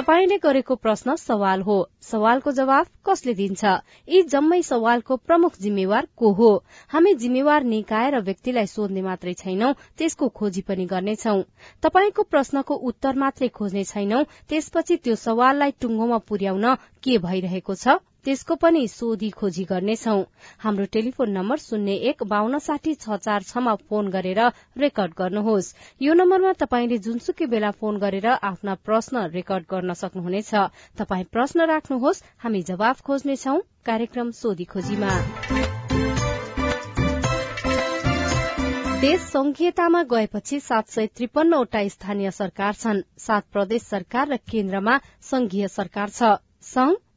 तपाईँले गरेको प्रश्न सवाल हो। सवालको जवाब कसले दिन्छ? यी जम्मै सवालको प्रमुख जिम्मेवार को हो? हामी जिम्मेवार निकाय र व्यक्तिलाई सोध्ने मात्रै छैनौं त्यसको खोजी पनि गर्नेछौ। तपाईँको प्रश्नको उत्तर मात्रै खोज्ने छैनौं त्यसपछि त्यो सवाललाई टुङ्गोमा पुर्याउन के भइरहेको छ? त्यसको पनि सोधी खोजी गर्नेछौ। हाम्रो टेलिफोन नम्बर शून्य एक बान्न साठी छ चार छमा फोन गरेर रेकर्ड गर्नुहोस्। यो नम्बरमा तपाईँले जुनसुकै बेला फोन गरेर आफ्ना प्रश्न रेकर्ड गर्न सक्नुहुनेछ। तपाई प्रश्न राख्नुहोस् हामी जवाफ खोज्नेछौ कार्यक्रम सोधी खोजीमा। देश संघीयतामा गएपछि सात सय त्रिपन्नवटा स्थानीय सरकार छन्। सात प्रदेश सरकार र केन्द्रमा संघीय सरकार छ। संघ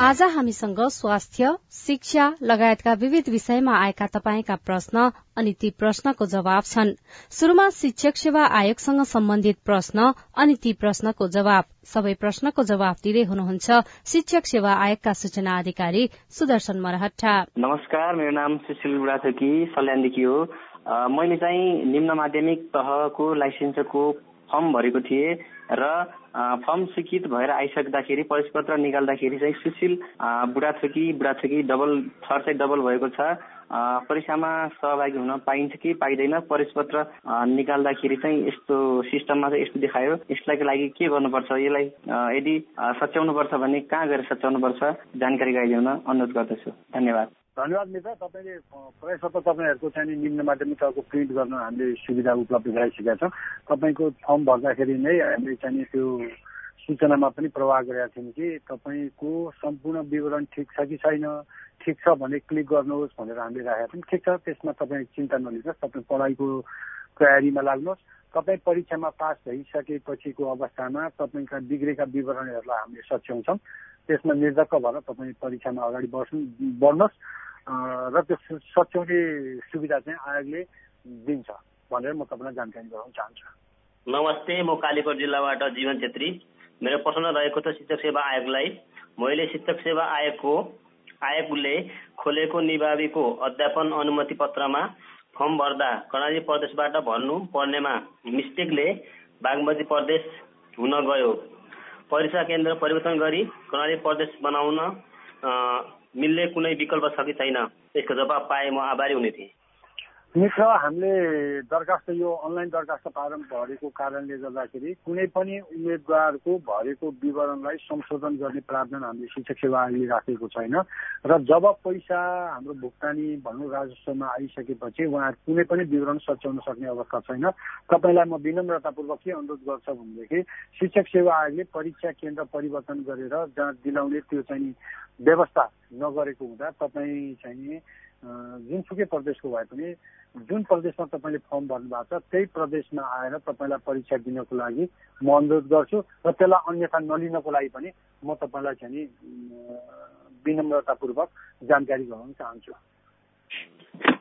आज हामीसँग स्वास्थ्य शिक्षा लगायतका विविध विषयमा आएका तपाईँका प्रश्न अनि ती प्रश्नको जवाब छन्। शुरूमा शिक्षक सेवा आयोगसँग सम्बन्धित प्रश्न अनि ती प्रश्नको जवाब। सबै प्रश्नको जवाब दिँदै हुनुहुन्छ शिक्षक सेवा आयोगका सूचना अधिकारी सुदर्शन मरहट्टा। नमस्कार मेरो नाम सुशील सल्यानदेखि हो। मैले चाहिँ निम्न माध्यमिक तहको लाइसेन्सको फर्म भरेको थिएँ र फर्म स्वीकृत भएर आइसक्दाखेरि परिचयपत्र निकाल्दाखेरि चाहिँ सुशील बुढाथोकी बुढाथोकी डबल थर चाहिँ डबल भएको छ। परीक्षामा सहभागी हुन पाइन्छ कि पाइँदैन? परिचयपत्र निकाल्दाखेरि चाहिँ यस्तो सिस्टममा चाहिँ यस्तो देखायो। यसलाई लागि के गर्नुपर्छ? यसलाई यदि सच्याउनुपर्छ भने कहाँ गएर सच्याउनुपर्छ? जानकारी गराइदिउन अनुरोध गर्दछु। धन्यवाद। धन्यवाद मित्र तपाईँले प्रयासपत्र तपाईँहरूको चाहिँ निम्न माध्यमिक तहको प्रिन्ट गर्न हामीले सुविधा उपलब्ध गराइसकेका छौँ। तपाईँको फर्म भर्दाखेरि नै हामीले चाहिँ त्यो सूचनामा पनि प्रवाह गरेका थियौँ कि तपाईँको सम्पूर्ण विवरण ठिक छ कि छैन ठिक छ भने क्लिक गर्नुहोस् भनेर हामीले राखेका थियौँ। ठिक छ त्यसमा तपाईँ चिन्ता नलिनुहोस् तपाईँ पढाइको तयारीमा लाग्नुहोस्। तपाईँ परीक्षामा पास भइसकेपछिको अवस्थामा तपाईँका बिग्रेका विवरणहरूलाई हामीले सच्याउँछौँ। त्यसमा निर्धक्क भएर तपाईँ परीक्षामा अगाडि बढ्नु बढ्नुहोस्। र त्यो सच्याउने सुविधा चाहिँ आयोगले दिन्छ भनेर म तपाईँलाई जानकारी गराउन चाहन्छु। नमस्ते म कालीकोट जिल्लाबाट जीवन छेत्री। मेरो प्रश्न रहेको छ शिक्षक सेवा आयोगलाई। मैले शिक्षक सेवा आयोगको आयोगले खोलेको निभावीको अध्यापन अनुमति पत्रमा फर्म भर्दा कर्णाली प्रदेशबाट भर्नु पर्नेमा मिस्टेकले बागमती प्रदेश हुन गयो। परीक्षा केन्द्र परिवर्तन गरी कर्णाली प्रदेश बनाउन मिल्ने कुनै विकल्प छ कि छैन? यसको जवाब पाए म आभारी हुने थिएँ। मित्र हामीले दरखास्त यो अनलाइन दरखास्त फारम भरेको कारणले गर्दाखेरि कुनै पनि उम्मेद्वारको भरेको विवरणलाई संशोधन गर्ने प्रावधान हामीले शिक्षक सेवा आयोगले राखेको छैन र जब पैसा हाम्रो भुक्तानी भनौँ राजस्वमा आइसकेपछि उहाँ कुनै पनि विवरण सच्याउन सक्ने अवस्था छैन। तपाईँलाई म विनम्रतापूर्वक के अनुरोध गर्छ भनेदेखि शिक्षक सेवा आयोगले परीक्षा केन्द्र परिवर्तन गरेर जहाँ दिलाउने त्यो चाहिँ व्यवस्था नगरेको हुँदा तपाईँ चाहिँ जुनसुकै प्रदेशको भए पनि जुन प्रदेशमा तपाईँले फर्म भर्नु भएको छ त्यही प्रदेशमा आएर तपाईँलाई परीक्षा दिनको लागि म अनुरोध गर्छु र त्यसलाई अन्यथा नलिनको लागि पनि म तपाईँलाई चाहिँ नि विनम्रतापूर्वक जानकारी गराउन चाहन्छु।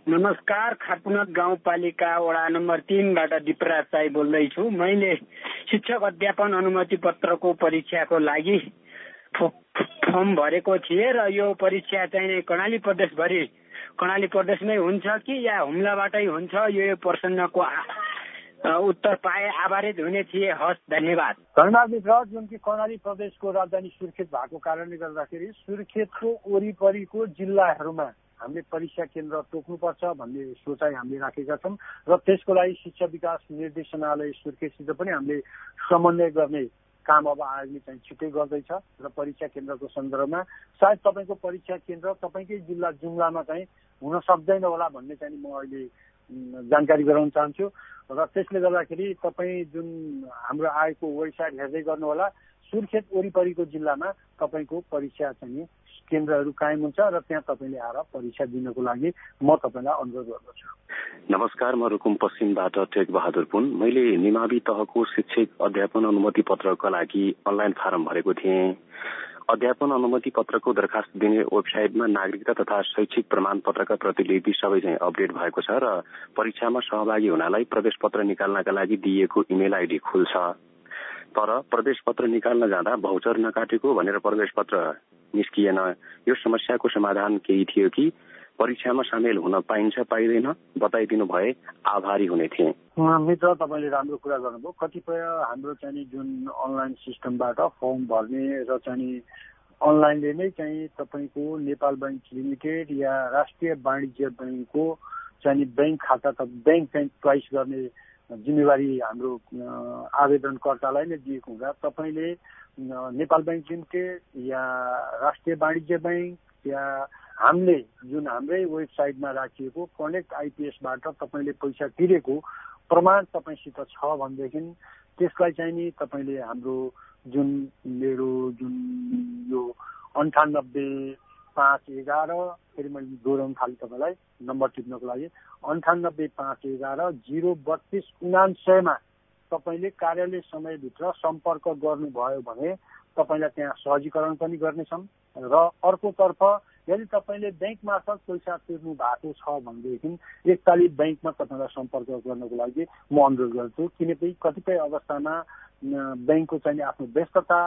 नमस्कार खाटपुनत गाउँपालिका वडा नम्बर तिनबाट दिपराज साई बोल्दैछु। मैले शिक्षक अध्यापन अनुमति पत्रको परीक्षाको लागि फर्म भरेको थिएँ र यो परीक्षा चाहिँ कर्णाली प्रदेशभरि कर्णाली प्रदेशमै हुन्छ कि या हुम्लाबाटै हुन्छ यो प्रश्नको उत्तर पाए आभारित हुने थिए हस् धन्यवाद। धन्यवाद जुन कि कर्णाली प्रदेशको राजधानी सुर्खेत भएको कारणले गर्दाखेरि सुर्खेतको वरिपरिको जिल्लाहरूमा हामीले परीक्षा केन्द्र तोक्नुपर्छ भन्ने सोचाइ हामीले राखेका छौँ र त्यसको लागि शिक्षा विकास निर्देशनालय सुर्खेतसित पनि हामीले समन्वय गर्ने काम अब आयोगले चाहिँ छिट्टै गर्दैछ र परीक्षा केन्द्रको सन्दर्भमा। सायद तपाईँको परीक्षा केन्द्र तपाईँकै जिल्ला जुम्लामा चाहिँ हुन सक्दैन होला भन्ने चाहिँ म अहिले जानकारी गराउन चाहन्छु। र त्यसले गर्दाखेरि तपाईँ जुन हाम्रो आयोगको वेबसाइट हेर्दै गर्नुहोला सुर्खेत वरिपरिको जिल्लामा तपाईँको परीक्षा चाहिँ केन्द्रहरू कायम हुन्छ र त्यहाँ तपाईँले आएर परीक्षा दिनको लागि म तपाईँलाई अनुरोध गर्दछु। नमस्कार म रुकुम पश्चिमबाट टेक बहादुर पुन। मैले निमावि तहको शिक्षक अध्यापन अनुमति पत्रका लागि अनलाइन फारम भरेको थिएँ। अध्यापन अनुमति पत्रको दरखास्त दिने वेबसाइटमा नागरिकता तथा शैक्षिक प्रमाण पत्रका प्रतिलिपि सबै चाहिँ अपडेट भएको छ र परीक्षामा सहभागी हुनलाई प्रवेश पत्र निकाल्नका लागि दिइएको इमेल आइडी खुल्छ। तर प्रवेश पत्र निकाल्न जाँदा भौचर नकाटेको भनेर प्रवेश पत्र निस्किएन। यो समस्याको समाधान केही थियो कि? परीक्षामा सामेल हुन पाइन्छ पाइँदैन बताइदिनु भए आभारी हुने थिए। मित्र तपाईँले राम्रो कुरा गर्नुभयो। कतिपय हाम्रो चाहिँ जुन अनलाइन सिस्टमबाट फर्म भर्ने र चाहिँ अनलाइनले नै चाहिँ तपाईँको नेपाल ब्याङ्क लिमिटेड या राष्ट्रिय वाणिज्य ब्याङ्कको चाहिँ ब्याङ्क खाता त ब्याङ्क चाहिँ चोइस गर्ने जिम्मेवारी हाम्रो आवेदनकर्तालाई नै दिएको हुँदा तपाईँले नेपाल ब्याङ्क लिमिटेड या राष्ट्रिय वाणिज्य ब्याङ्क या हामीले जुन हाम्रै वेबसाइटमा राखिएको कनेक्ट आइपिएसबाट तपाईँले पैसा तिरेको प्रमाण तपाईँसित छ भनेदेखि त्यसलाई चाहिँ नि तपाईँले हाम्रो जुन मेरो जुन यो अन्ठानब्बे पाँच एघार फेरि मैले दोहोऱ्याउनु थालेँ तपाईँलाई नम्बर टिप्नको लागि। अन्ठानब्बे पाँच एघार जिरो बत्तिस उनान्सयमा तपाईँले कार्यालय समयभित्र सम्पर्क गर्नुभयो भने तपाईँलाई त्यहाँ सहजीकरण पनि गर्नेछौँ र अर्कोतर्फ यदि तपाईँले ब्याङ्क मार्फत पैसा तिर्नु भएको छ भनेदेखि एकतालि ब्याङ्कमा तपाईँलाई सम्पर्क गर्नको लागि म अनुरोध गर्छु। किनकि कतिपय अवस्थामा ब्याङ्कको चाहिँ आफ्नो व्यस्तता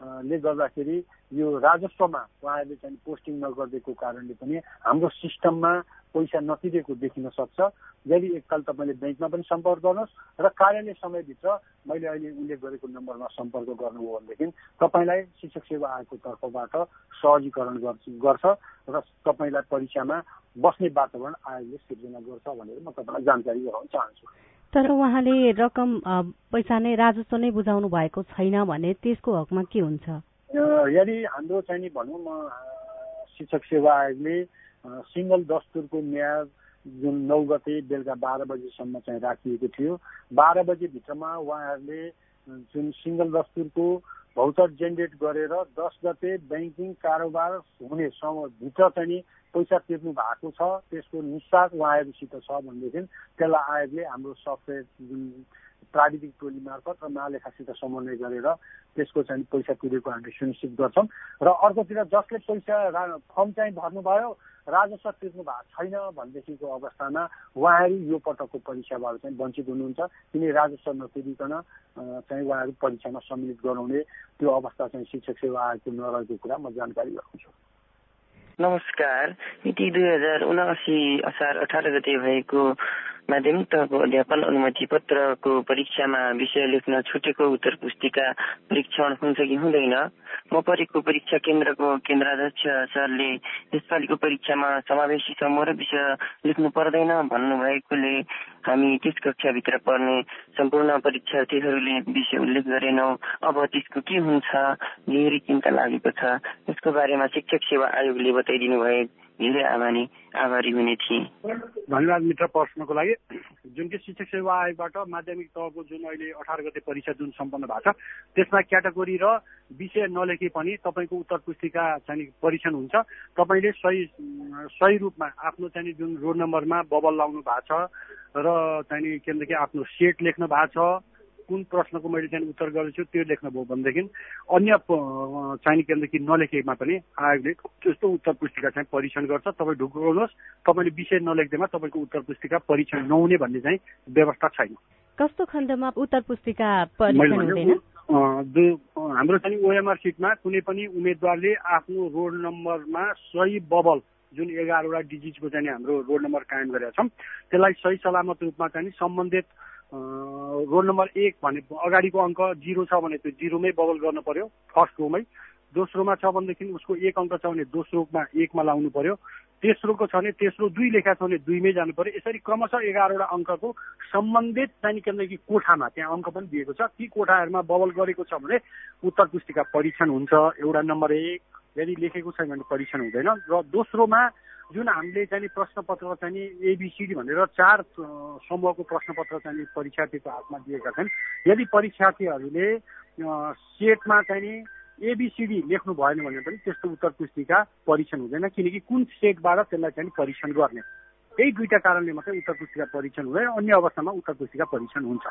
ले गर्दाखेरि यो राजस्वमा उहाँहरूले चाहिँ पोस्टिङ नगरिदिएको कारणले पनि हाम्रो सिस्टममा पैसा नतिरेको देखिन सक्छ। यदि एकताल तपाईँले ब्याङ्कमा पनि सम्पर्क गर्नुहोस् र कार्यालय समयभित्र मैले अहिले उल्लेख गरेको नम्बरमा सम्पर्क गर्नुभयो भनेदेखि तपाईँलाई शिक्षक सेवा आयोगको तर्फबाट सहजीकरण गर्छ र तपाईँलाई परीक्षामा बस्ने वातावरण आयोगले सिर्जना गर्छ भनेर म तपाईँलाई जानकारी गराउन चाहन्छु। तर उहाँले रकम पैसा नै राजस्व नै बुझाउनु भएको छैन भने त्यसको हकमा के हुन्छ? यदि हाम्रो चाहिँ भनौँ शिक्षक सेवा आयोगले सिङ्गल दस्तुरको म्याद जुन नौ गते बेलुका बाह्र बजीसम्म चाहिँ राखिएको थियो बाह्र बजीभित्रमा उहाँहरूले जुन सिङ्गल दस्तुरको भौचर जेनेरेट गरेर दस गते ब्याङ्किङ कारोबार हुने भित्र चाहिँ पैसा तिर्नु भएको छ त्यसको निस्सार उहाँहरूसित छ भनेदेखि त्यसलाई आयोगले हाम्रो सफ्टवेयर जुन प्राविधिक टोली मार्फत र महालेखासित समन्वय गरेर त्यसको चाहिँ पैसा तिरेको हामीले सुनिश्चित गर्छौँ। र अर्कोतिर जसले पैसा फर्म चाहिँ भर्नुभयो राजस्व तिर्नु भएको छैन भनेदेखिको अवस्थामा उहाँहरू यो पटकको परीक्षाबाट चाहिँ वञ्चित हुनुहुन्छ। किन राजस्व नतिरिकन चाहिँ उहाँहरू परीक्षामा सम्मिलित गराउने त्यो अवस्था चाहिँ शिक्षक सेवा आयोगको नरहेको कुरा म जानकारी गराउँछु नमस्कार मिति दुई हजार उनासी असार अठार गते भएको माध्यमिक तहको अध्यापन अनुमति पत्रको परीक्षामा विषय लेख्न छुटेको उत्तर पुस्तिका परीक्षण हुन्छ कि हुँदैन? म परेको परीक्षा केन्द्रको केन्द्राध्यक्ष सरले यसपालिको परीक्षामा समावेशी समूह र विषय लेख्नु पर्दैन भन्नुभएकोले हामी त्यस कक्षाभित्र पढ्ने सम्पूर्ण परीक्षार्थीहरूले विषय उल्लेख गरेनौँ। अब त्यसको के हुन्छ? धेरै चिन्ता लागेको छ। यसको बारेमा शिक्षक सेवा आयोगले बताइदिनु भए धेरै आभारी आभारी हुने थिए। धन्यवाद मित्र प्रश्नको लागि। जुन चाहिँ शिक्षक सेवा आयोगबाट माध्यमिक तहको जुन अहिले अठार गते परीक्षा जुन सम्पन्न भएको छ त्यसमा क्याटेगोरी र विषय नलेखे पनि तपाईँको उत्तर पुस्तिका चाहिँ परीक्षण हुन्छ। तपाईँले सही सही रूपमा आफ्नो चाहिँ जुन रोल नम्बरमा बबल लाउनु भएको छ र चाहिँ के भनेदेखि आफ्नो सेट लेख्नु भएको छ कुन प्रश्नको मैले चाहिँ उत्तर गरेको छु त्यो लेख्नुभयो भनेदेखि अन्य चाहिँ के भनेदेखि नलेखेमा पनि आयोगले त्यस्तो उत्तर पुस्तिका चाहिँ परीक्षण गर्छ। तपाईँ ढुकाउनुहोस् तपाईँले विषय नलेख्दैमा तपाईँको उत्तर पुस्तिका परीक्षण नहुने भन्ने चाहिँ व्यवस्था छैन। कस्तो खण्डमा उत्तर पुस्तिका हाम्रो चाहिँ ओएमआर सिटमा कुनै पनि उम्मेद्वारले आफ्नो रोल नम्बरमा सही बबल जुन एघारवटा डिजिटको चाहिँ हाम्रो रोल नम्बर कायम गरेका छौँ त्यसलाई सही सलामत रूपमा चाहिँ सम्बन्धित रोल नम्बर एक भने अगाडिको अङ्क जिरो छ भने त्यो जिरोमै बबल गर्नु पर्यो फर्स्ट रोमै। दोस्रोमा छ भनेदेखि उसको एक अङ्क छ भने दोस्रोमा एकमा लाउनु पर्यो। तेस्रोको छ भने तेस्रो दुई लेखा छ भने दुईमै जानु पर्यो। यसरी क्रमशः एघारवटा अङ्कको सम्बन्धित के कोठामा त्यहाँ अङ्क पनि दिएको छ। ती कोठाहरूमा बबल गरेको छ भने उत्तर पुस्तिका परीक्षण हुन्छ। एउटा नम्बर एक। यदि लेखेको छैन भने परीक्षण हुँदैन। र दोस्रोमा जुन हामीले चाहिँ प्रश्नपत्र चाहिँ एबिसिडी भनेर चार समूहको प्रश्नपत्र चाहिँ परीक्षार्थीको हातमा दिएका छन्। यदि परीक्षार्थीहरूले सेटमा चाहिँ एबिसिडी लेख्नु भएन भने पनि त्यस्तो उत्तर पुस्तिका परीक्षण हुँदैन किनकि कुन सेटबाट त्यसलाई चाहिँ परीक्षण गर्ने? यही दुईटा कारणले मात्रै उत्तर पुस्तिका परीक्षण हुँदैन अन्य अवस्थामा उत्तर पुस्तिका परीक्षण हुन्छ।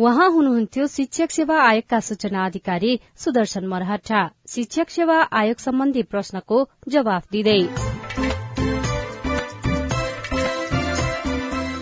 उहाँ हुनुहुन्थ्यो शिक्षक सेवा आयोगका सूचना अधिकारी सुदर्शन मरहटा शिक्षक सेवा आयोग सम्बन्धी प्रश्नको जवाफ दिँदै।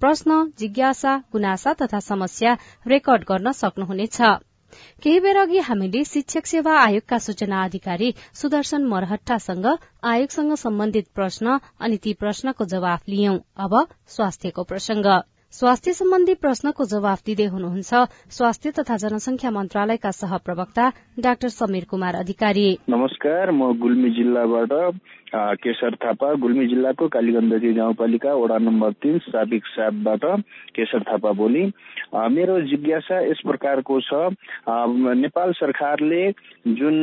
प्रश्न जिज्ञासा गुनासा तथा समस्या रेकर्ड गर्न सक्नुहुनेछ। केही बेर अघि हामीले शिक्षक सेवा आयोगका सूचना अधिकारी सुदर्शन मरहट्टासँग आयोगसँग सम्बन्धित प्रश्न अनि ती प्रश्नको जवाफ लियौं। अब स्वास्थ्यको प्रसंग। स्वास्थ्य सम्बन्धी प्रश्नको जवाफ दिँदै हुनुहुन्छ स्वास्थ्य तथा जनसंख्या मन्त्रालयका सहप्रवक्ता डाक्टर समीर कुमार अधिकारी। नमस्कार म गुल्मी जिल्लाबाट केशर थापा गुल्मी जिल्लाको कालीगण्डकी गाउँपालिका वडा नम्बर तीन साबिक सापबाट केशर थापा बोली। मेरो जिज्ञासा यस प्रकारको छ। नेपाल सरकारले जुन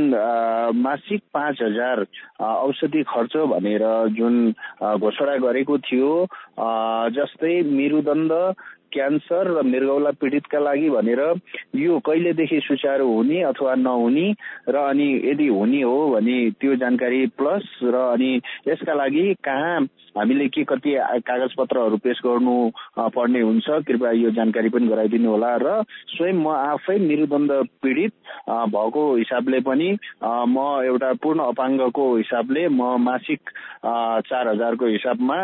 मासिक पाँच हजार औषधि खर्च भनेर जुन घोषणा गरेको थियो जस्तै मेरुदण्ड क्यान्सर र मृगौला पीडितका लागि भनेर यो कहिलेदेखि सुचारू हुने अथवा नहुने र अनि यदि हुने हो भने त्यो जानकारी प्लस र अनि यसका लागि कहाँ हामीले के कति कागज पत्रहरू पेश गर्नु पर्ने हुन्छ कृपया यो जानकारी पनि गराइदिनु होला र स्वयं म आफै मेरुदण्ड पीडित भएको हिसाबले पनि म एउटा पूर्ण अपाङ्गको हिसाबले म मासिक चार हजारको हिसाबमा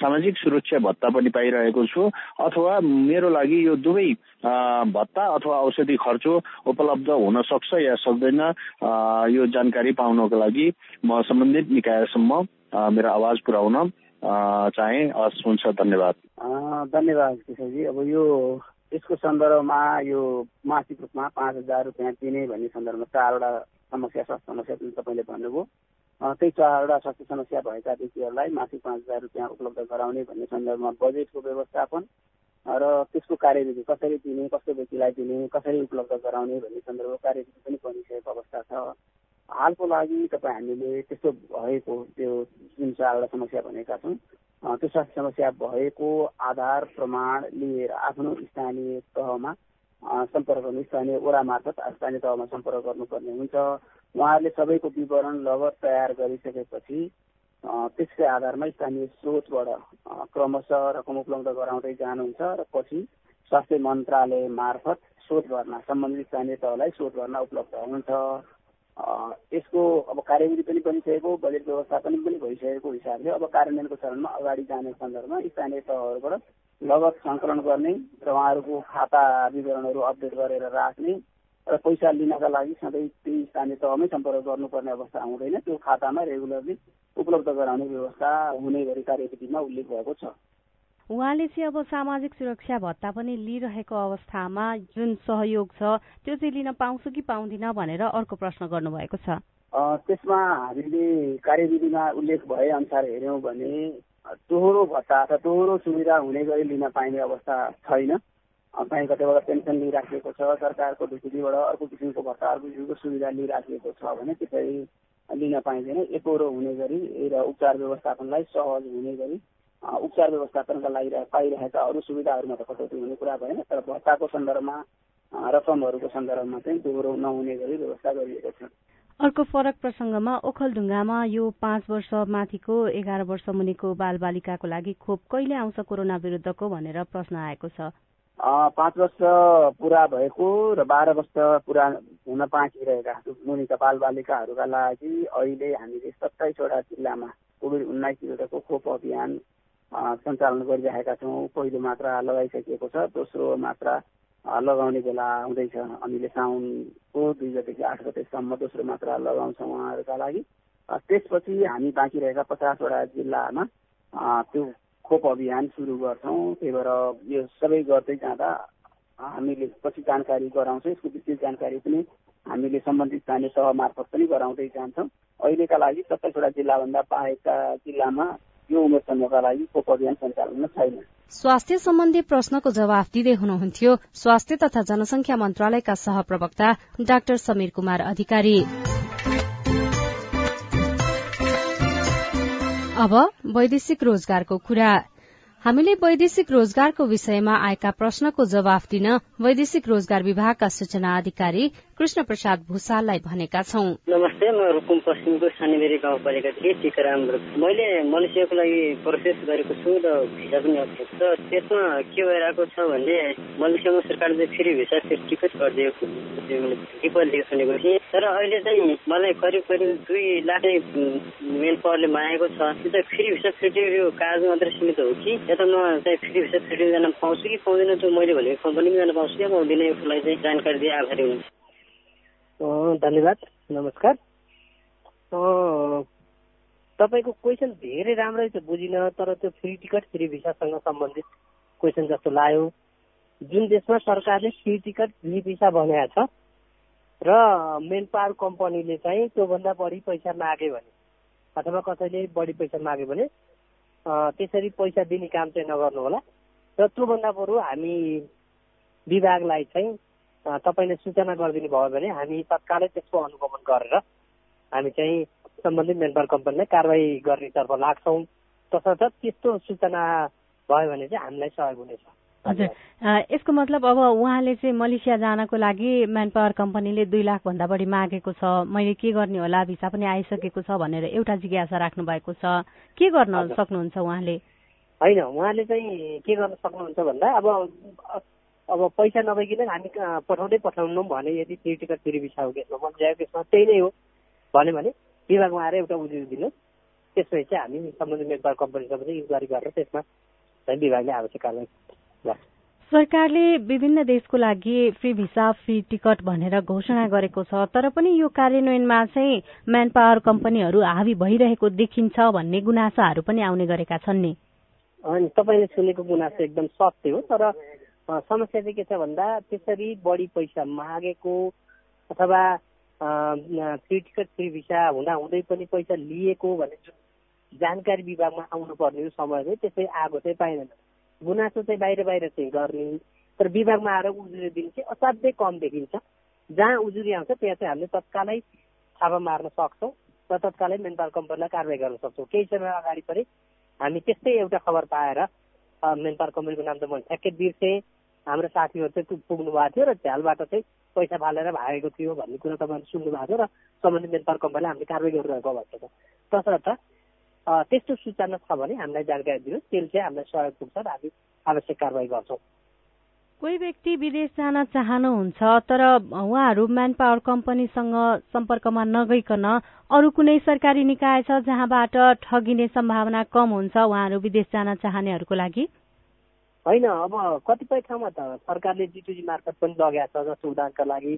सामाजिक सुरक्षा भत्ता पनि पाइरहेको छु अथवा मेरो लागि यो दुवै भत्ता अथवा औषधि खर्च उपलब्ध हुन सक्छ या सक्दैन यो जानकारी पाउनको लागि म सम्बन्धित निकायसम्म मेरो आवाज पुर्याउन चाहे हस् हुन्छ धन्यवाद। धन्यवाद किशोरजी अब यो यसको सन्दर्भमा यो मासिक रूपमा पाँच हजार रुपियाँ दिने भन्ने सन्दर्भमा चारवटा समस्या स्वास्थ्य समस्या जुन तपाईँले भन्नुभयो। त्यही चारवटा स्वास्थ्य समस्या भएका व्यक्तिहरूलाई मासिक पाँच हजार रुपियाँ उपलब्ध गराउने भन्ने सन्दर्भमा बजेटको व्यवस्थापन र त्यसको कार्यविधि कसरी दिने कस्तो व्यक्तिलाई दिने कसरी उपलब्ध गराउने भन्ने सन्दर्भमा कार्यविधि पनि बनिसकेको अवस्था छ। हालको लागि तपाईँ हामीले त्यस्तो भएको त्यो जुन चारवटा समस्या भनेका छौँ। त्यो स्वास्थ्य समस्या भएको आधार प्रमाण लिएर आफ्नो स्थानीय तहमा सम्पर्क गर्नु स्थानीय वडा मार्फत स्थानीय तहमा सम्पर्क गर्नुपर्ने हुन्छ। उहाँहरूले सबैको विवरण लगत तयार गरिसकेपछि त्यसकै आधारमा स्थानीय स्रोतबाट क्रमशः रकम उपलब्ध गराउँदै जानुहुन्छ र पछि स्वास्थ्य मन्त्रालय मार्फत शोध भर्ना सम्बन्धित स्थानीय तहलाई शोध भर्ना उपलब्ध हुन्छ। यसको अब कार्यविधि पनि बनिसकेको बजेट व्यवस्थापन पनि भइसकेको हिसाबले अब कार्यान्वयनको चरणमा अगाडि जाने सन्दर्भमा स्थानीय तहहरूबाट लगत सङ्कलन गर्ने र उहाँहरूको खाता विवरणहरू अपडेट गरेर राख्ने र पैसा लिनका लागि सधैँ त्यही स्थानीय तहमै सम्पर्क गर्नुपर्ने अवस्था आउँदैन त्यो खातामा रेगुलरली उपलब्ध गराउने व्यवस्था हुने गरी कार्यविधिमा उल्लेख भएको छ। उहाँले चाहिँ अब सामाजिक सुरक्षा भत्ता पनि लिइरहेको अवस्थामा जुन सहयोग छ त्यो चाहिँ लिन पाउँछु कि पाउँदिन भनेर अर्को प्रश्न गर्नुभएको छ। त्यसमा हामीले कार्यविधिमा उल्लेख भए अनुसार हेऱ्यौँ भने दोहोरो भत्ता अथवा दोहोरो सुविधा हुने गरी लिन पाइने अवस्था छैन। कहीँ कतैबाट पेन्सन लिइराखिएको छ सरकारको ढुकुटीबाट अर्को किसिमको भत्ता अर्को किसिमको सुविधा लिइराखिएको छ भने त्यसरी लिन पाइँदैन। एकहोरो हुने गरी र उपचार व्यवस्थापनलाई सहज हुने गरी उपचार व्यवस्थापनका लागि पाइरहेका अरू सुविधाहरूमा त कटौती हुने कुरा भएन तर भत्ताको सन्दर्भमा रकमहरूको सन्दर्भमा चाहिँ दोहोरो नहुने गरी व्यवस्था गरिएको छ। अर्को फरक प्रसङ्गमा ओखलढुङ्गामा यो पाँच वर्ष माथिको एघार वर्ष मुनिको बाल बालिकाको लागि खोप कहिले आउँछ कोरोना विरुद्धको भनेर प्रश्न आएको छ। पाँच वर्ष पुरा भएको र बाह्र वर्ष पुरा हुन बाँकी रहेका मुनिका बाल बालिकाहरूका लागि अहिले हामीले सत्ताइसवटा जिल्लामा कोभिड उन्नाइस विरुद्धको खोप अभियान सञ्चालन गरिरहेका छौँ। पहिलो मात्रा लगाइसकिएको छ दोस्रो मात्रा लगाउने बेला आउँदैछ हामीले साउनको दुई गतेदेखि आठ गतेसम्म दोस्रो मात्रा लगाउँछौँ उहाँहरूका लागि। त्यसपछि हामी बाँकी रहेका पचासवटा जिल्लामा त्यो खोप अभियान सुरु गर्छौँ। त्यही भएर यो सबै गर्दै जाँदा हामीले पछि जानकारी गराउँछौँ। यसको विस्तृत जानकारी पनि हामीले सम्बन्धित स्थानीय सह मार्फत पनि गराउँदै जान्छौँ। अहिलेका लागि सत्ताइसवटा जिल्लाभन्दा बाहेकका जिल्लामा यो उमेर समूहका लागि खोप अभियान सञ्चालनमा छैन। स्वास्थ्य सम्बन्धी प्रश्नको जवाफ दिँदै हुनुहुन्थ्यो। स्वास्थ्य तथा जनसंख्या मन्त्रालयका सहप्रवक्ता डाक्टर समीर कुमार अधिकारी। अब वैदेशिक रोजगारको कुरा। हामीले वैदेशिक रोजगारको विषयमा आएका प्रश्नको जवाफ दिन वैदेशिक रोजगार विभागका सूचना अधिकारी कृष्ण प्रसाद भूषाललाई भनेका छौं। नमस्ते म रुकुम पश्चिमको सानीबेरी गाउँपालिका थिएँ टिकाराम मैले मलेसियाको लागि प्रोसेस गरेको छु र भिसा पनि अप्ठ्यारो छ त्यसमा के भइरहेको छ भने मलेसियामा सरकारले फ्री भिसा टिकट गरिदिएको मैले सुनेको थिएँ। तर अहिले चाहिँ मलाई करिब करिब दुई लाख मेन पावरले मागेको छ। त्यो चाहिँ फ्री भिसा फ्रिटी कागज मात्रै सीमित हो कि? या त म चाहिँ फ्री भिसा फ्रिटी जान पाउँछु कि पाउँदैन त्यो मैले भनेको कम्पनीमा जान पाउँछु कि पाउँदिनँ यसको लागि चाहिँ जानकारी दिए आभारी हुन्छ। धन्यवाद। नमस्कार। तपाईँको क्वेसन धेरै राम्रै छ बुझिनँ तर त्यो फ्री टिकट फ्री भिसासँग सम्बन्धित क्वेसन जस्तो लाग्यो। जुन देशमा सरकारले फ्री टिकट फ्री भिसा बनाएको छ र मेन पावर कम्पनीले चाहिँ त्योभन्दा बढी पैसा माग्यो भने अथवा कसैले बढी पैसा माग्यो भने त्यसरी पैसा दिने काम चाहिँ नगर्नु होला र त्योभन्दा बरु हामी विभागलाई चाहिँ तपाईँले सूचना गरिदिनु भयो भने हामी तत्कालै त्यसको अनुगमन गरेर हामी चाहिँ सम्बन्धित मेनपावर कम्पनीलाई कारवाही गर्नेतर्फ लाग्छौँ। तसर्थ त्यस्तो सूचना भयो भने चाहिँ हामीलाई सहयोग हुनेछ। हजुर। यसको मतलब अब उहाँले चाहिँ मलेसिया जानको लागि म्यान पावर कम्पनीले दुई लाख भन्दा बढी मागेको छ। मैले के गर्ने होला? भिसा पनि आइसकेको छ भनेर एउटा जिज्ञासा राख्नु भएको छ। के गर्न सक्नुहुन्छ उहाँले? होइन उहाँले चाहिँ के गर्न सक्नुहुन्छ भन्दा अब अब पैसा नभइकन हामी पठाउँदै पठाउनु भने यदि टिकट फ्री भिसा हो केसमा त्यही नै हो। भन्यो भने विभागमा आएर एउटा उजुरी दिनु त्यसपछि चाहिँ हामी सम्बन्धित मेन कम्पनीसँग चाहिँ इन्क्वायरी गरेर त्यसमा चाहिँ विभागले आवश्यक कारवाही सरकारले विभिन्न देशको लागि फ्री भिसा फ्री टिकट भनेर घोषणा गरेको छ तर पनि यो कार्यान्वयनमा चाहिँ म्यान पावर कम्पनीहरू हावी भइरहेको देखिन्छ भन्ने गुनासाहरू पनि आउने गरेका छन् नि। तपाईँले सुनेको गुनासो एकदम सत्य हो तर समस्या चाहिँ के छ भन्दा त्यसरी बढी पैसा मागेको अथवा फ्री टिकट फ्री भिसा हुँदा हुँदै पनि पैसा लिएको भन्ने जुन जानकारी विभागमा आउनुपर्ने समय चाहिँ त्यसै आएको चाहिँ पाइँदैन। गुनासो चाहिँ बाहिर बाहिर चाहिँ गर्ने। तर विभागमा आएर उजुरी दिने चाहिँ असाध्यै कम देखिन्छ। जहाँ उजुरी आउँछ त्यहाँ चाहिँ हामीले तत्कालै छापा मार्न सक्छौँ र तत्कालै मेन पावर कम्पनीलाई कारवाही गर्न सक्छौँ। केही समय अगाडि पनि हामी त्यस्तै एउटा खबर पाएर मेन पावर कम्पनीको नाम त मैले ठ्याक्कै बिर्सेँ। हाम्रो साथीहरू चाहिँ पुग्नु भएको थियो र झ्यालबाट चाहिँ पैसा फालेर भागेको थियो भन्ने कुरा तपाईँहरूले सुन्नु भएको थियो र सम्बन्धित पावर कम्पनीले हामीले कारवाही गरिरहेको भएको छ। तसर्थ त्यस्तो सूचना छ भने हामीलाई जानकारी दिनुहोस्। त्यसले चाहिँ हामीलाई सहयोग पुग्छ र हामी आवश्यक कारवाही गर्छौँ। कोही व्यक्ति विदेश जान चाहनुहुन्छ तर उहाँहरू म्यान पावर कम्पनीसँग सम्पर्कमा नगइकन अरू कुनै सरकारी निकाय छ जहाँबाट ठगिने सम्भावना कम हुन्छ उहाँहरू विदेश जान चाहनेहरूको लागि? होइन अब कतिपय ठाउँमा त सरकारले जिटुजी मार्फत पनि लगेको छ जस्तो उदाहरणका लागि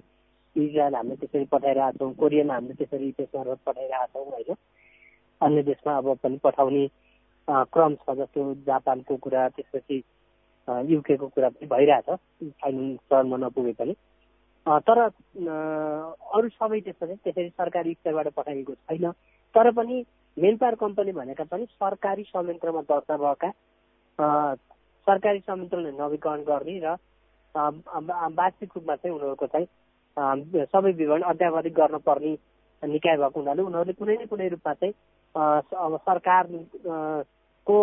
इजरायल हामीले त्यसरी पठाइरहेको छौँ कोरियामा हामीले त्यसरी त्यस मार्फत पठाइरहेको छौँ होइन। अन्य देशमा अब पनि पठाउने क्रम छ जस्तो जापानको कुरा त्यसपछि युकेको कुरा पनि भइरहेछ फाइनल चरणमा नपुगे पनि। तर अरू सबै त्यसपछि त्यसरी सरकारी स्तरबाट पठाइएको छैन। तर पनि मेन पावर कम्पनी भनेका पनि सरकारी संयन्त्रमा दर्ता भएका सरकारी संयन्त्रले नवीकरण गर्ने र वास्तविक रूपमा चाहिँ उनीहरूको चाहिँ सबै विवरण अध्यावधिक गर्न पर्ने निकाय भएको हुनाले उनीहरूले कुनै न कुनै रूपमा चाहिँ अब सरकारको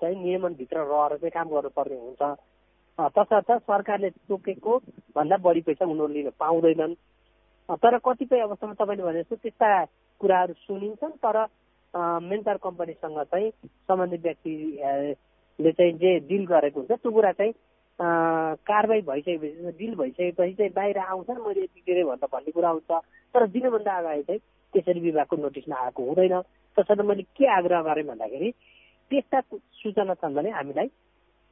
चाहिँ नियमनभित्र रहेर चाहिँ काम गर्नुपर्ने हुन्छ। तसर्थ सरकारले तोकेको भन्दा बढी पैसा उनीहरूले लिन पाउँदैनन्। तर कतिपय अवस्थामा तपाईँले भने जस्तो त्यस्ता कुराहरू सुनिन्छन् तर मेन्टार कम्पनीसँग चाहिँ सम्बन्धित व्यक्तिले चाहिँ जे डिल गरेको हुन्छ त्यो कुरा चाहिँ कारवाही भइसकेपछि डिल भइसकेपछि चाहिँ बाहिर आउँछ। मैले यति दिएँ भनेर भन्ने कुरा आउँछ। तर दिनभन्दा अगाडि चाहिँ त्यसरी विभागको नोटिसमा आएको हुँदैन। तसर्थ मैले के आग्रह गरेँ भन्दाखेरि त्यस्ता सूचना छन् भने हामीलाई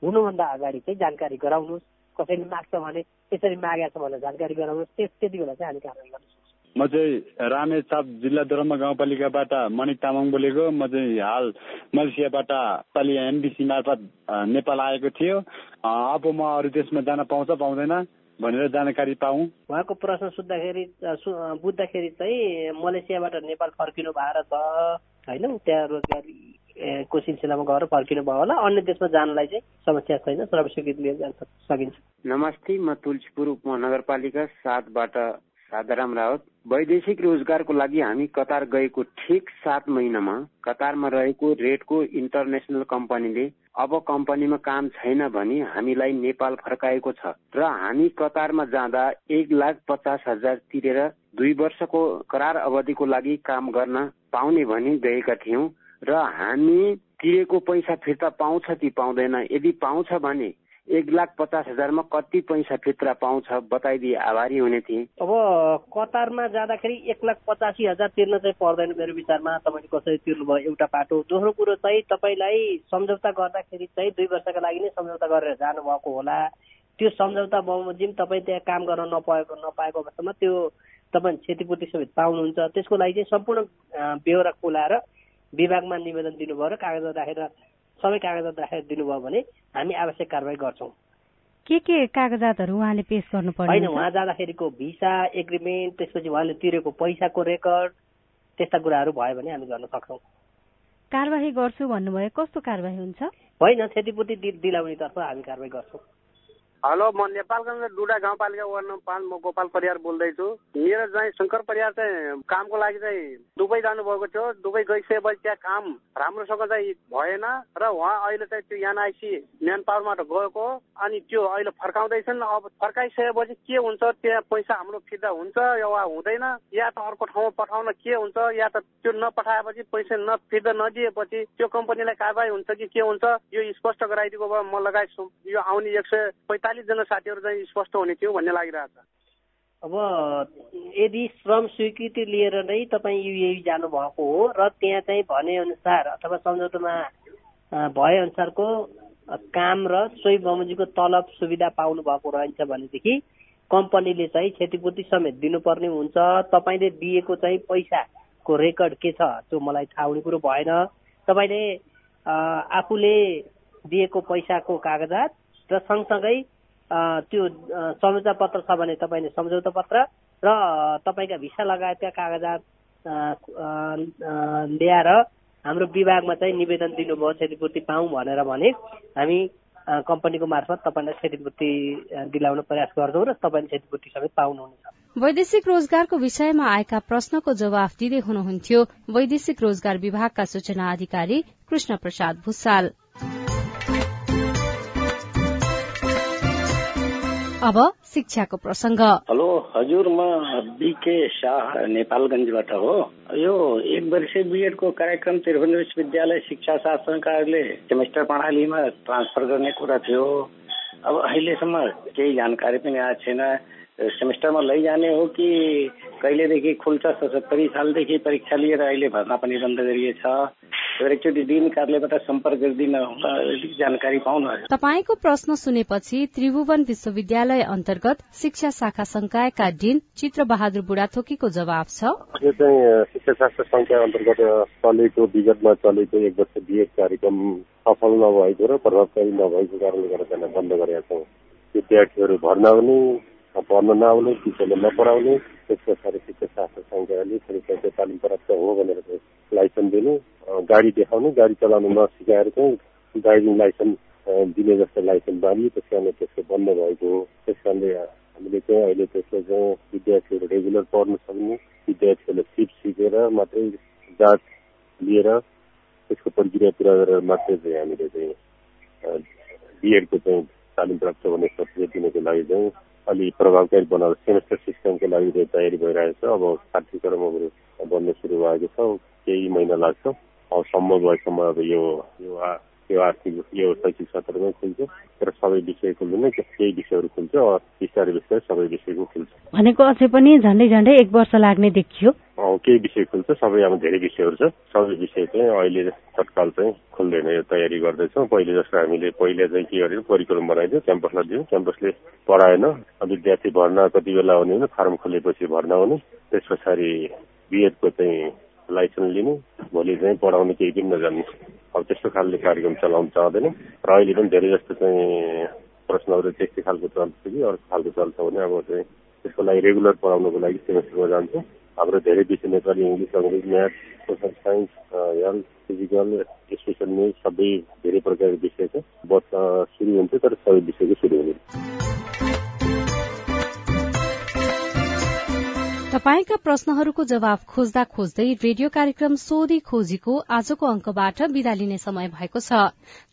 हुनुभन्दा अगाडि चाहिँ जानकारी गराउनुहोस्। कसैले माग्छ भने त्यसरी मागेको छ भनेर जानकारी गराउनुहोस्। त्यस त्यति बेला चाहिँ हामी कारवाही गर्न सक्छौँ म चाहिँ रामेछाप जिल्ला दोलमा गाउँपालिकाबाट मणिक तामाङ बोलेको। म चाहिँ हाल मलेसियाबाट पालि एनबिसी मार्फत नेपाल आएको थियो। अब म अरू देशमा जान पाउँछ पाउँदैन भनेर जानकारी पाऊ। उहाँको प्रश्न सुत्दाखेरि बुझ्दाखेरि चाहिँ मलेसियाबाट नेपाल फर्किनु भएर छ होइन त्यहाँ रोजगारी को सिलसिलामा गएर फर्किनु भयो होला। अन्य देशमा जानलाई चाहिँ समस्या छैन सर्वस्वीकृत लिएर जान सकिन्छ। नमस्ते म तुलसीपुर उपमहानगरपालिका सातबाट साधाराम रावत। वैदेशिक रोजगारको लागि हामी कतार गएको ठिक सात महिनामा कतारमा रहेको रेडको इन्टरनेसनल कम्पनीले अब कम्पनीमा काम छैन भनी हामीलाई नेपाल फर्काएको छ र हामी कतारमा जाँदा एक लाख पचास हजार तिरेर दुई वर्षको करार अवधिको लागि काम गर्न पाउने भनी गएका थियौँ र हामी तिरेको पैसा फिर्ता पाउँछ कि पाउँदैन यदि पाउँछ भने एक लाख पचास हजारमा कति पैसा फिर्ता पाउँछ बताइदिए आभारी हुने थिएँ। अब कतारमा जाँदाखेरि एक लाख पचासी हजार तिर्न चाहिँ पर्दैन मेरो विचारमा। तपाईँले कसरी तिर्नुभयो एउटा पाटो दोस्रो कुरो चाहिँ तपाईँलाई सम्झौता गर्दाखेरि चाहिँ दुई वर्षका लागि नै सम्झौता गरेर जानुभएको होला। त्यो सम्झौता बमोजिम तपाईँ त्यहाँ काम गर्न नपाएको नपाएको अवस्थामा त्यो तपाईँ क्षतिपूर्ति समेत पाउनुहुन्छ। त्यसको लागि चाहिँ सम्पूर्ण बेहोरा खुलाएर विभागमा निवेदन दिनुभयो र कागजात राखेर सबै कागजात राखेर दिनुभयो भने हामी आवश्यक कारवाही गर्छौँ। के के कागजातहरू उहाँले पेश गर्नु पर्ने होइन उहाँ जाँदाखेरिको भिसा एग्रिमेन्ट त्यसपछि उहाँले तिरेको पैसाको रेकर्ड त्यस्ता कुराहरू भयो भने हामी गर्न सक्छौँ। कारवाही गर्छु भन्नुभयो कस्तो कारवाही हुन्छ? होइन क्षतिपूर्ति दिलाउनेतर्फ हामी कारवाही गर्छौँ। हेलो म नेपालगञ्ज डुडा गाउँपालिका वार्ड नम्बर पाँच म गोपाल परियार बोल्दैछु। मेरो चाहिँ शङ्कर परियार चाहिँ कामको लागि चाहिँ दुबई जानुभएको थियो। दुबई गइसकेपछि त्यहाँ काम राम्रोसँग चाहिँ भएन र उहाँ अहिले चाहिँ त्यो एनआइसी म्यान पावरबाट गएको अनि त्यो अहिले फर्काउँदैछन्। अब फर्काइसकेपछि के हुन्छ? त्यहाँ पैसा हाम्रो फिर्ता हुन्छ वा हुँदैन? या त अर्को ठाउँमा पठाउन के हुन्छ? या त त्यो नपठाएपछि पैसा न नदिएपछि त्यो कम्पनीलाई कारवाही हुन्छ कि के हुन्छ? यो स्पष्ट गराइदिएको भए म लगायत यो आउने एक सय पैँतालिसजना साथीहरू चाहिँ स्पष्ट हुने थियो भन्ने लागिरहेछ। अब यदि श्रम स्वीकृति लिएर नै तपाईँ युएई जानुभएको हो र त्यहाँ चाहिँ भने अनुसार अथवा सम्झौतामा भए अनुसारको काम र सोही बमोजीको तलब सुविधा पाउनु भएको रहन्छ भनेदेखि कम्पनीले चाहिँ क्षतिपूर्ति समेत दिनुपर्ने हुन्छ। तपाईँले दिएको चाहिँ पैसाको रेकर्ड के छ त्यो मलाई थाहा हुने कुरो भएन। तपाईँले आफूले दिएको पैसाको कागजात र सँगसँगै त्यो सम्झौता पत्र छ भने तपाईँले सम्झौता पत्र र तपाईँका भिसा लगायतका कागजात ल्याएर हाम्रो विभागमा चाहिँ निवेदन दिनुभयो क्षतिपूर्ति पाऊँ भनेर भने हामी कम्पनीको मार्फत तपाईँलाई क्षतिपूर्ति दिलाउन प्रयास गर्छौँ र तपाईँले क्षतिपूर्ति समेत पाउनुहुनेछ। वैदेशिक रोजगारको विषयमा आएका प्रश्नको जवाफ दिँदै हुनुहुन्थ्यो। वैदेशिक रोजगार विभागका सूचना अधिकारी कृष्ण प्रसाद भूषाल। अब शिक्षाको प्रसंग हेलो हजुर म बिके शाह नेपालगंजबाट हो। यो एक वर्षीय बिएडको कार्यक्रम त्रिभुवन विश्वविद्यालय शिक्षा शासनकारले सेमेस्टर प्रणालीमा ट्रान्सफर गर्ने कुरा थियो। अब अहिलेसम्म केही जानकारी पनि आएको छैन। सेमेस्टरमा लैजाने हो कि कहिलेदेखि खुल्छ सतहत्तरी सालदेखि परीक्षा लिएर अहिले भर्ना पनि बन्द गरिएछ? एकचोटि डिन कार्यालयबाट सम्पर्क गरिदिन जानकारी पाउन तपाईँको प्रश्न सुनेपछि त्रिभुवन विश्वविद्यालय अन्तर्गत शिक्षा शाखा संकायका डिन चित्र बहादुर बुढाथोकीको जवाब छ। यो चाहिँ शिक्षा शास्त्र संख्या अन्तर्गत चलेको विगतमा चलेको एक वर्ष बिएड कार्यक्रम सफल नभएको र प्रभावकारी नभएको कारणले गर्दा बन्द गरेका छौँ। विद्यार्थीहरू भर्ना हुने पढ्न नआउने टिचरले नपढाउने त्यस पछाडि शिक्षा शास्त्र संख्याले फेरि तालिम प्राप्त हो भनेर चाहिँ लाइसेन्स दिनु गाडी देखाउने गाडी चलाउनु नसिकाएर चाहिँ ड्राइभिङ लाइसेन्स दिने जस्तो लाइसेन्स बाँधियो त्यस कारणले त्यसको बन्द भएको हो त्यस कारणले हामीले चाहिँ अहिले त्यसको चाहिँ विद्यार्थीहरू रेगुलर पढ्न सक्ने विद्यार्थीहरूले सिट सिकेर मात्रै जाँच लिएर त्यसको प्रक्रिया पुरा गरेर मात्रै चाहिँ हामीले चाहिँ बिएडको चाहिँ तालिम प्राप्त हुने प्रक्रिया दिनको लागि चाहिँ अलि प्रभावकारी बनाएर सेमेस्टर सिस्टमको लागि चाहिँ तयारी भइरहेको छ। अब पाठ्यक्रमहरू बन्ने सुरु भएको छ। केही महिना लाग्छ। अब सम्भव भएसम्म अब यो यो आर्थिक यो शैक्षिक सत्रमै खुल्छ तर सबै विषय खुल्दैन केही विषयहरू खुल्छ बिस्तारै बिस्तारै सबै विषयको खुल्छ भनेको अझै पनि झन्डै झन्डै एक वर्ष लाग्ने देखियो केही विषय खुल्छ सबै अब धेरै विषयहरू छ सबै विषय चाहिँ अहिले तत्काल चाहिँ खुल्दैन यो तयारी गर्दैछौँ पहिले जस्तो हामीले पहिले चाहिँ के गर्यो परिक्रम बनाइदियो क्याम्पसलाई दियौँ क्याम्पसले पढाएन विद्यार्थी भर्ना कति बेला भने फार्म खोलेपछि भर्ना हुने त्यस पछाडि बिएडको चाहिँ लाइसेन्स लिनु भोलि चाहिँ पढाउने केही पनि नजान्ने। अब त्यस्तो खालले कार्यक्रम चलाउन चाहँदैन। र अहिले पनि धेरै जस्तो चाहिँ प्रश्नहरू त्यस्तै खालको चल्छ कि अर्को खालको चल्छ भने अब चाहिँ त्यसको लागि रेगुलर पढाउनको लागि सेमेस्टरमा जान्छ। हाम्रो धेरै विषय नेपाली इङ्ग्लिस अङ्ग्रेज math social science health physical special news सबै धेरै प्रकारको विषय छ। वर्ष सुरु हुन्छ तर सबै विषयको सुरु हुने तपाईँका प्रश्नहरूको जवाब खोज्दा खोज्दै रेडियो कार्यक्रम सोधी खोजीको आजको अंकबाट विदा लिने समय भएको छ।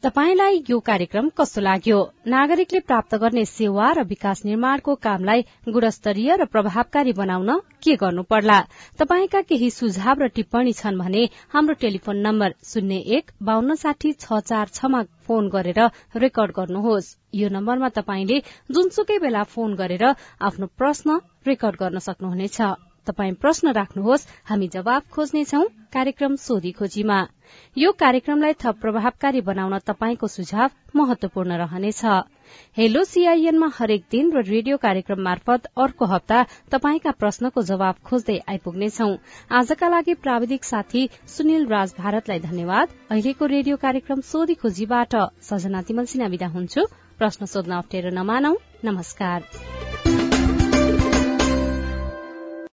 तपाईँलाई यो कार्यक्रम कस्तो लाग्यो? नागरिकले प्राप्त गर्ने सेवा र विकास निर्माणको कामलाई गुणस्तरीय र प्रभावकारी बनाउन के गर्नु पर्ला तपाईँका केही सुझाव र टिप्पणी छन् भने हाम्रो टेलिफोन नम्बर शून्य एक बान्न साठी छ चार छमा फोन गरेर रेकर्ड गर्नुहोस्। यो नम्बरमा तपाईँले जुनसुकै बेला फोन गरेर आफ्नो प्रश्न रेकर्ड गर्न सक्नुहुनेछ। तपाई प्रश्न राख्नुहोस् हामी जवाब खोज्नेछौ कार्यक्रम सोधी खोजीमा। यो कार्यक्रमलाई थप प्रभावकारी बनाउन तपाईँको सुझाव महत्वपूर्ण रहनेछ। हेलो सीआईएनमा हरेक दिन र रेडियो कार्यक्रम मार्फत अर्को हप्ता तपाईँका प्रश्नको जवाब खोज्दै आइपुग्नेछौ। आजका लागि प्राविधिक साथी सुनिल राज भारतलाई धन्यवाद। अहिलेको रेडियो कार्यक्रम सोधी खोजीबाट सजना तिमल सिना विदा हुन्छु। प्रश्न सोध्न अप्ठ्यारो नमानौ। नमस्कार।